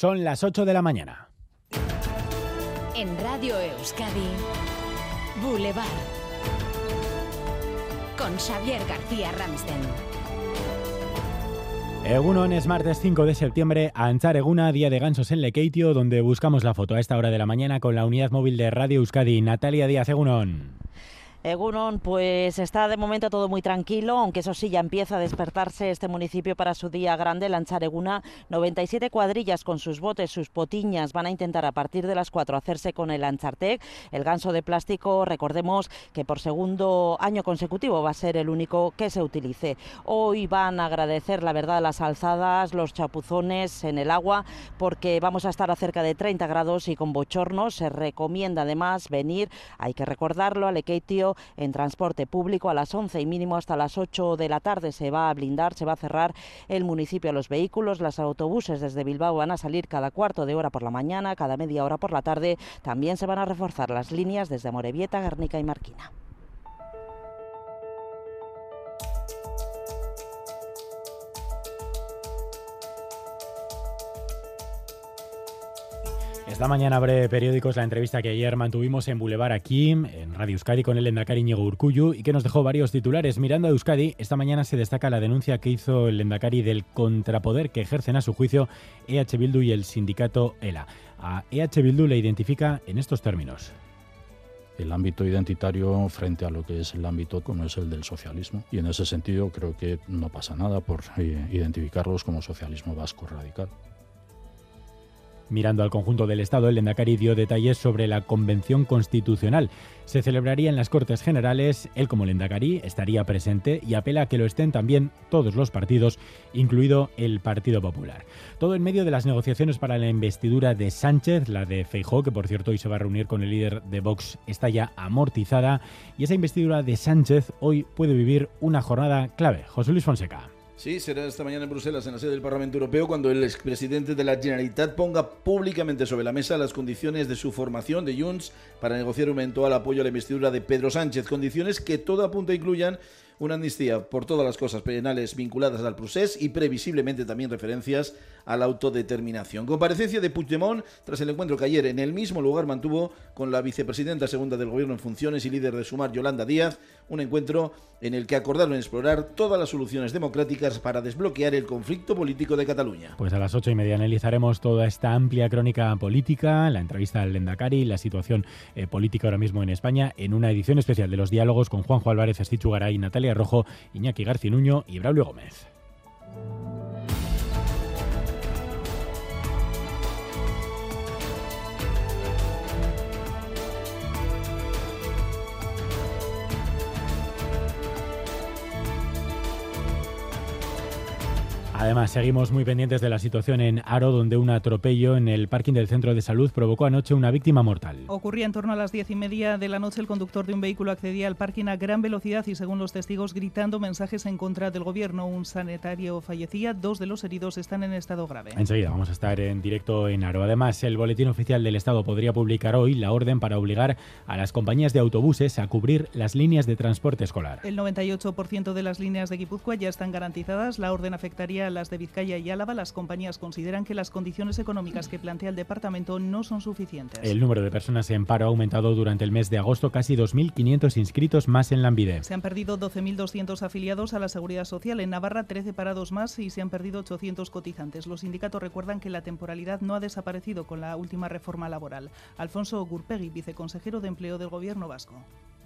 Son las 8 de la mañana. En Radio Euskadi, Boulevard. Con Xavier García Ramsten. Egunon es martes 5 de septiembre, a Anchar Eguna, día de gansos en Lekeitio, donde buscamos la foto a esta hora de la mañana con la unidad móvil de Radio Euskadi. Natalia Díaz Egunon. Egunon, pues está de momento todo muy tranquilo, aunque eso sí ya empieza a despertarse este municipio para su día grande, Lanchareguna. 97 cuadrillas con sus botes, sus potiñas, van a intentar a partir de las 4 hacerse con el Anchartec. El ganso de plástico, recordemos que por segundo año consecutivo va a ser el único que se utilice. Hoy van a agradecer, la verdad, las alzadas, los chapuzones en el agua, porque vamos a estar a cerca de 30 grados y con bochornos. Se recomienda además venir, hay que recordarlo, al Ekeitio en transporte público a las 11 y mínimo hasta las 8 de la tarde se va a blindar, se va a cerrar el municipio a los vehículos. Los autobuses desde Bilbao van a salir cada cuarto de hora por la mañana, cada media hora por la tarde. También se van a reforzar las líneas desde Morevieta, Guernica y Marquina. Esta mañana abre periódicos la entrevista que ayer mantuvimos en Boulevard aquí, en Radio Euskadi, con el Endacari Ñigo Urcuyu y que nos dejó varios titulares. Mirando a Euskadi, esta mañana se destaca la denuncia que hizo el Endacari del contrapoder que ejercen a su juicio EH Bildu y el sindicato ELA. A EH Bildu le identifica en estos términos el ámbito identitario frente a lo que es el ámbito como es el del socialismo. Y en ese sentido creo que no pasa nada por eh, identificarlos como socialismo vasco radical. Mirando al conjunto del Estado, el Endacari dio detalles sobre la Convención Constitucional. Se celebraría en las Cortes Generales, él como Lendakari estaría presente y apela a que lo estén también todos los partidos, incluido el Partido Popular. Todo en medio de las negociaciones para la investidura de Sánchez, la de Feijó, que por cierto hoy se va a reunir con el líder de Vox, está ya amortizada, y esa investidura de Sánchez hoy puede vivir una jornada clave. José Luis Fonseca. Sí, será esta mañana en Bruselas, en la sede del Parlamento Europeo, cuando el expresidente de la Generalitat ponga públicamente sobre la mesa las condiciones de su formación de Junts para negociar un eventual apoyo a la investidura de Pedro Sánchez. Condiciones que todo apunta incluyan una amnistía por todas las cosas penales vinculadas al procés y previsiblemente también referencias a la autodeterminación. Comparecencia de Puigdemont tras el encuentro que ayer en el mismo lugar mantuvo con la vicepresidenta segunda del gobierno en funciones y líder de Sumar, Yolanda Díaz, un encuentro en el que acordaron explorar todas las soluciones democráticas para desbloquear el conflicto político de Cataluña. Pues a las ocho y media analizaremos toda esta amplia crónica política, la entrevista al Lendakari, la situación eh, política ahora mismo en España, en una edición especial de los diálogos con Juanjo Álvarez, Estichu Garay, Natalia Rojo, Iñaki Garcinuño y Braulio Gómez. Además, seguimos muy pendientes de la situación en Aro, donde un atropello en el parking del centro de salud provocó anoche una víctima mortal. Ocurría en torno a las diez y media de la noche. El conductor de un vehículo accedía al parking a gran velocidad y, según los testigos, gritando mensajes en contra del gobierno. Un sanitario fallecía, dos de los heridos están en estado grave. Enseguida vamos a estar en directo en Aro. Además, el Boletín Oficial del Estado podría publicar hoy la orden para obligar a las compañías de autobuses a cubrir las líneas de transporte escolar. El 98% de las líneas de Guipúzcoa ya están garantizadas. La orden afectaría a las de Vizcaya y Álava, las compañías consideran que las condiciones económicas que plantea el departamento no son suficientes. El número de personas en paro ha aumentado durante el mes de agosto, casi 2.500 inscritos más en la Envide. Se han perdido 12.200 afiliados a la Seguridad Social. En Navarra, 13 parados más y se han perdido 800 cotizantes. Los sindicatos recuerdan que la temporalidad no ha desaparecido con la última reforma laboral. Alfonso Gurpegui, viceconsejero de Empleo del Gobierno vasco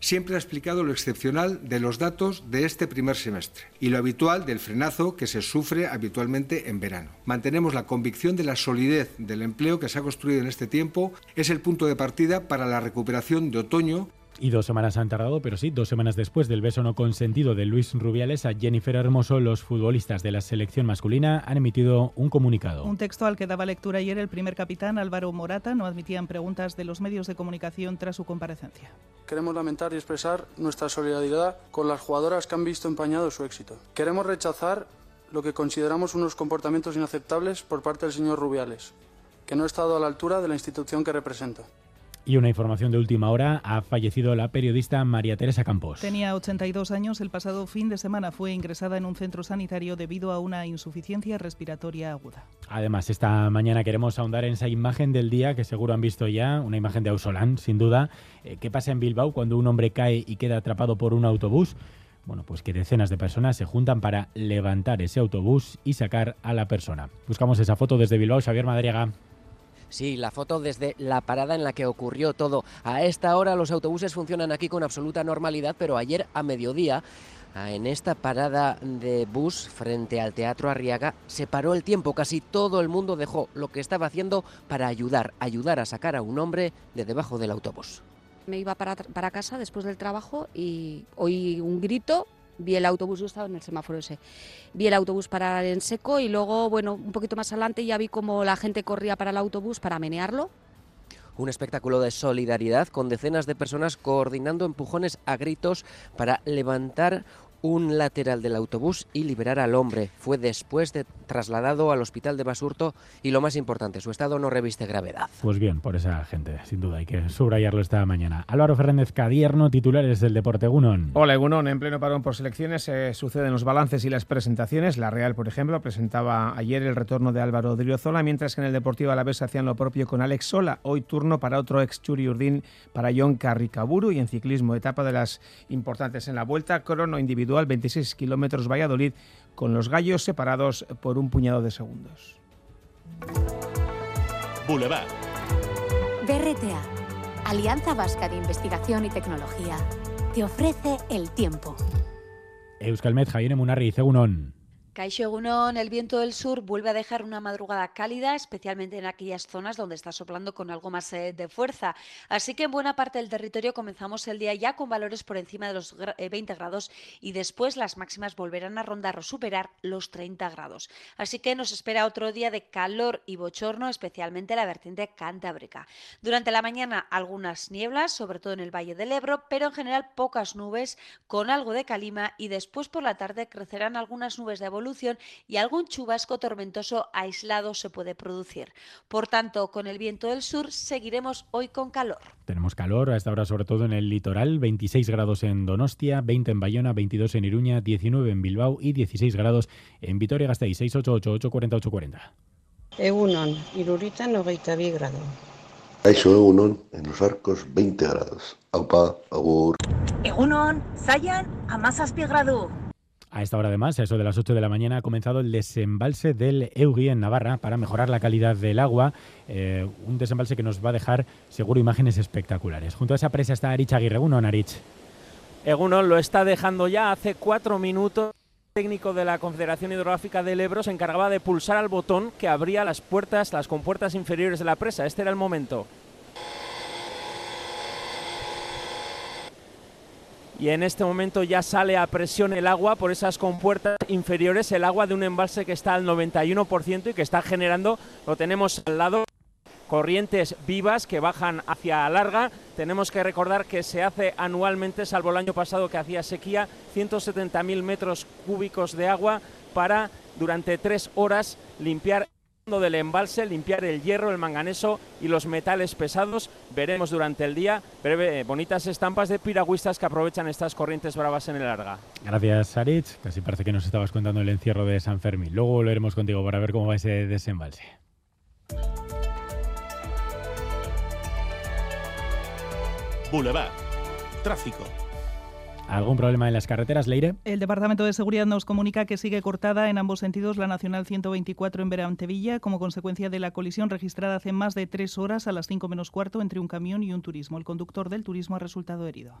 siempre ha explicado lo excepcional de los datos de este primer semestre y lo habitual del frenazo que se sufre habitualmente en verano. Mantenemos la convicción de la solidez del empleo que se ha construido en este tiempo. Es el punto de partida para la recuperación de otoño y dos semanas han tardado, pero sí, dos semanas después del beso no consentido de Luis Rubiales a Jennifer Hermoso, los futbolistas de la selección masculina han emitido un comunicado. Un texto al que daba lectura ayer el primer capitán Álvaro Morata no admitían preguntas de los medios de comunicación tras su comparecencia. Queremos lamentar y expresar nuestra solidaridad con las jugadoras que han visto empañado su éxito. Queremos rechazar lo que consideramos unos comportamientos inaceptables por parte del señor Rubiales, que no ha estado a la altura de la institución que representa. Y una información de última hora, ha fallecido la periodista María Teresa Campos. Tenía 82 años, el pasado fin de semana fue ingresada en un centro sanitario debido a una insuficiencia respiratoria aguda. Además, esta mañana queremos ahondar en esa imagen del día que seguro han visto ya, una imagen de Ausolán, sin duda. Eh, ¿Qué pasa en Bilbao cuando un hombre cae y queda atrapado por un autobús? Bueno, pues que decenas de personas se juntan para levantar ese autobús y sacar a la persona. Buscamos esa foto desde Bilbao, Xavier Madriaga. Sí, la foto desde la parada en la que ocurrió todo. A esta hora los autobuses funcionan aquí con absoluta normalidad, pero ayer a mediodía en esta parada de bus frente al Teatro Arriaga se paró el tiempo, casi todo el mundo dejó lo que estaba haciendo para ayudar, ayudar a sacar a un hombre de debajo del autobús. Me iba para, para casa después del trabajo y oí un grito vi el autobús, yo estaba en el semáforo ese, vi el autobús parar en seco y luego, bueno, un poquito más adelante ya vi como la gente corría para el autobús para menearlo. Un espectáculo de solidaridad con decenas de personas coordinando empujones a gritos para levantar un lateral del autobús y liberar al hombre. Fue después de trasladado al hospital de Basurto y lo más importante, su estado no reviste gravedad. Pues bien, por esa gente, sin duda, hay que subrayarlo esta mañana. Álvaro Fernández Cadierno, titulares del Deporte Gunón. Hola Gunón, en pleno parón por selecciones se suceden los balances y las presentaciones. La Real, por ejemplo, presentaba ayer el retorno de Álvaro Driozola, mientras que en el Deportivo Alavés hacían lo propio con Alex Sola. Hoy turno para otro ex Churi Urdín, para John Carricaburu y en ciclismo, etapa de las importantes en la vuelta, crono individual 26 kilómetros Valladolid, con los gallos separados por un puñado de segundos. Boulevard. BRTA, Alianza Vasca de Investigación y Tecnología, te ofrece el tiempo. Euskalmet, Javier Munarri, Cegunón. Caixo Egunon, el viento del sur vuelve a dejar una madrugada cálida, especialmente en aquellas zonas donde está soplando con algo más eh, de fuerza. Así que en buena parte del territorio comenzamos el día ya con valores por encima de los 20 eh, grados y después las máximas volverán a rondar o superar los 30 grados. Así que nos espera otro día de calor y bochorno, especialmente la vertiente cantábrica. Durante la mañana algunas nieblas, sobre todo en el Valle del Ebro, pero en general pocas nubes con algo de calima y después por la tarde crecerán algunas nubes de volumen y algún chubasco tormentoso aislado se puede producir. Por tanto, con el viento del sur seguiremos hoy con calor. Tenemos calor a esta hora sobre todo en el litoral, 26 grados en Donostia, 20 en Bayona, 22 en Iruña, 19 en Bilbao y 16 grados en Vitoria-Gasteiz, 688-840-840. Egunon, Irurita 92 grados. Eso Egunon, en los arcos 20 grados. Aupa, agur. Egunon, Zayan, amazazpi gradu. A esta hora además, a eso de las 8 de la mañana, ha comenzado el desembalse del Eugui en Navarra para mejorar la calidad del agua. Eh, un desembalse que nos va a dejar seguro imágenes espectaculares. Junto a esa presa está Arich Aguirre. Uno, Arich. Egunon lo está dejando ya hace cuatro minutos. Técnico de la Confederación Hidrográfica del Ebro se encargaba de pulsar al botón que abría las puertas, las compuertas inferiores de la presa. Este era el momento. Y en este momento ya sale a presión el agua por esas compuertas inferiores, el agua de un embalse que está al 91% y que está generando, lo tenemos al lado, corrientes vivas que bajan hacia larga. Tenemos que recordar que se hace anualmente, salvo el año pasado que hacía sequía, 170.000 metros cúbicos de agua para durante tres horas limpiar del embalse, limpiar el hierro, el manganeso y los metales pesados. Veremos durante el día breve, bonitas estampas de piragüistas que aprovechan estas corrientes bravas en el larga. Gracias, Saritz. Casi parece que nos estabas contando el encierro de San Fermín. Luego volveremos contigo para ver cómo va ese desembalse. Boulevard. Tráfico. ¿Algún problema en las carreteras, Leire? El Departamento de Seguridad nos comunica que sigue cortada en ambos sentidos la Nacional 124 en Verantevilla como consecuencia de la colisión registrada hace más de tres horas a las 5 menos cuarto entre un camión y un turismo. El conductor del turismo ha resultado herido.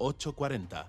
840.